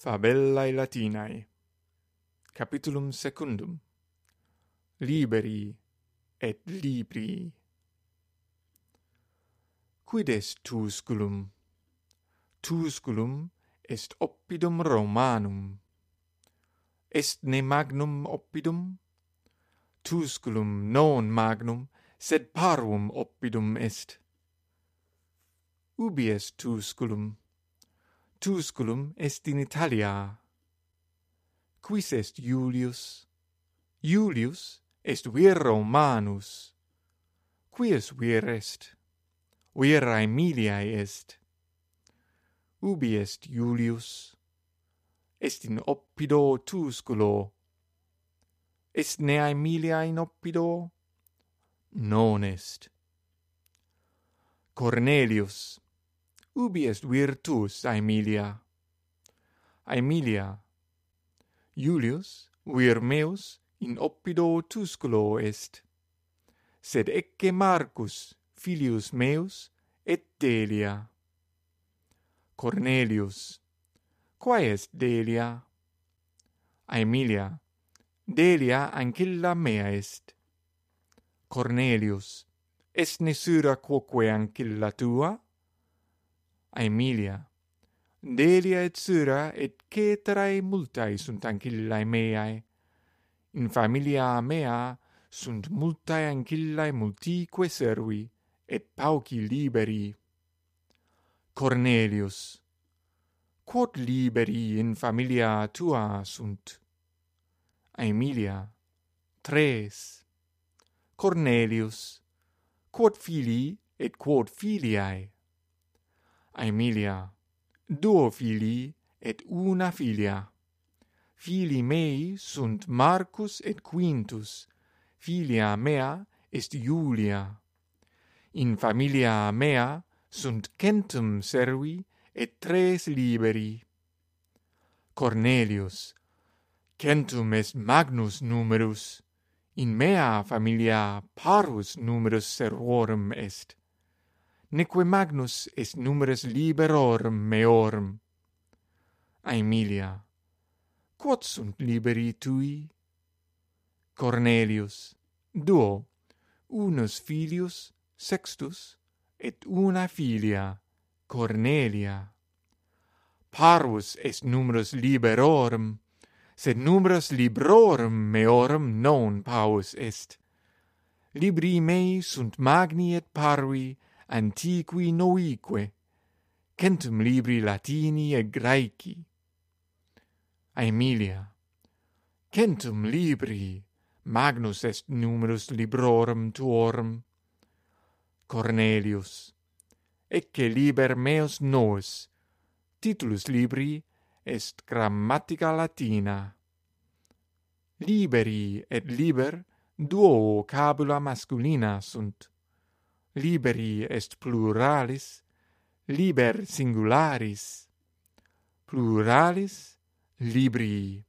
Fabellae Latinae Capitulum secundum Liberi et libri Quid est Tusculum? Tusculum est oppidum Romanum. Est ne magnum oppidum? Tusculum non magnum, sed parvum oppidum est. Ubi est Tusculum? Tusculum est in Italia. Quis est Iulius? Iulius est vir Romanus. Quies vir est? Vir Aemiliae est. Ubi est Iulius? Est in Oppido Tusculo. Est ne Aemilia in Oppido? Non est. Cornelius, ubi est virtus Aemilia? Aemilia. Julius, vir meus, in oppido tusculo est. Sed ecce Marcus, filius meus, et Delia. Cornelius. Quae est Delia? Aemilia. Delia ancilla mea est. Cornelius. Est nesura quoque ancilla tua? Aemilia. Delia et Syra et ceterae multae sunt ancillae meae. In familia mea sunt multae ancillae multique servi, et pauci liberi. Cornelius. Quod liberi in familia tua sunt? Aemilia. Tres. Cornelius. Quod filii et quod filiae? Aemilia, duo filii et una filia. Filii mei sunt Marcus et Quintus, filia mea est Iulia. In familia mea sunt centum servi et tres liberi. Cornelius, centum est magnus numerus, in mea familia parus numerus servorum est neque magnus est numeres liberorum meorum. Aemilia, quod sunt liberi tui? Cornelius, duo, unus filius, sextus, et una filia, Cornelia. Parvus est numerus liberorum, sed numerus librorum meorum non paus est. Libri mei sunt magni et parvi, antiqui noique, centum libri latini e graeci. Aemilia, centum libri, magnus est numerus librorum tuorum. Cornelius, ecce liber meus nos, titulus libri est grammatica latina. Liberi et liber duo cabula masculina sunt liberi est pluralis, liber singularis, pluralis librii.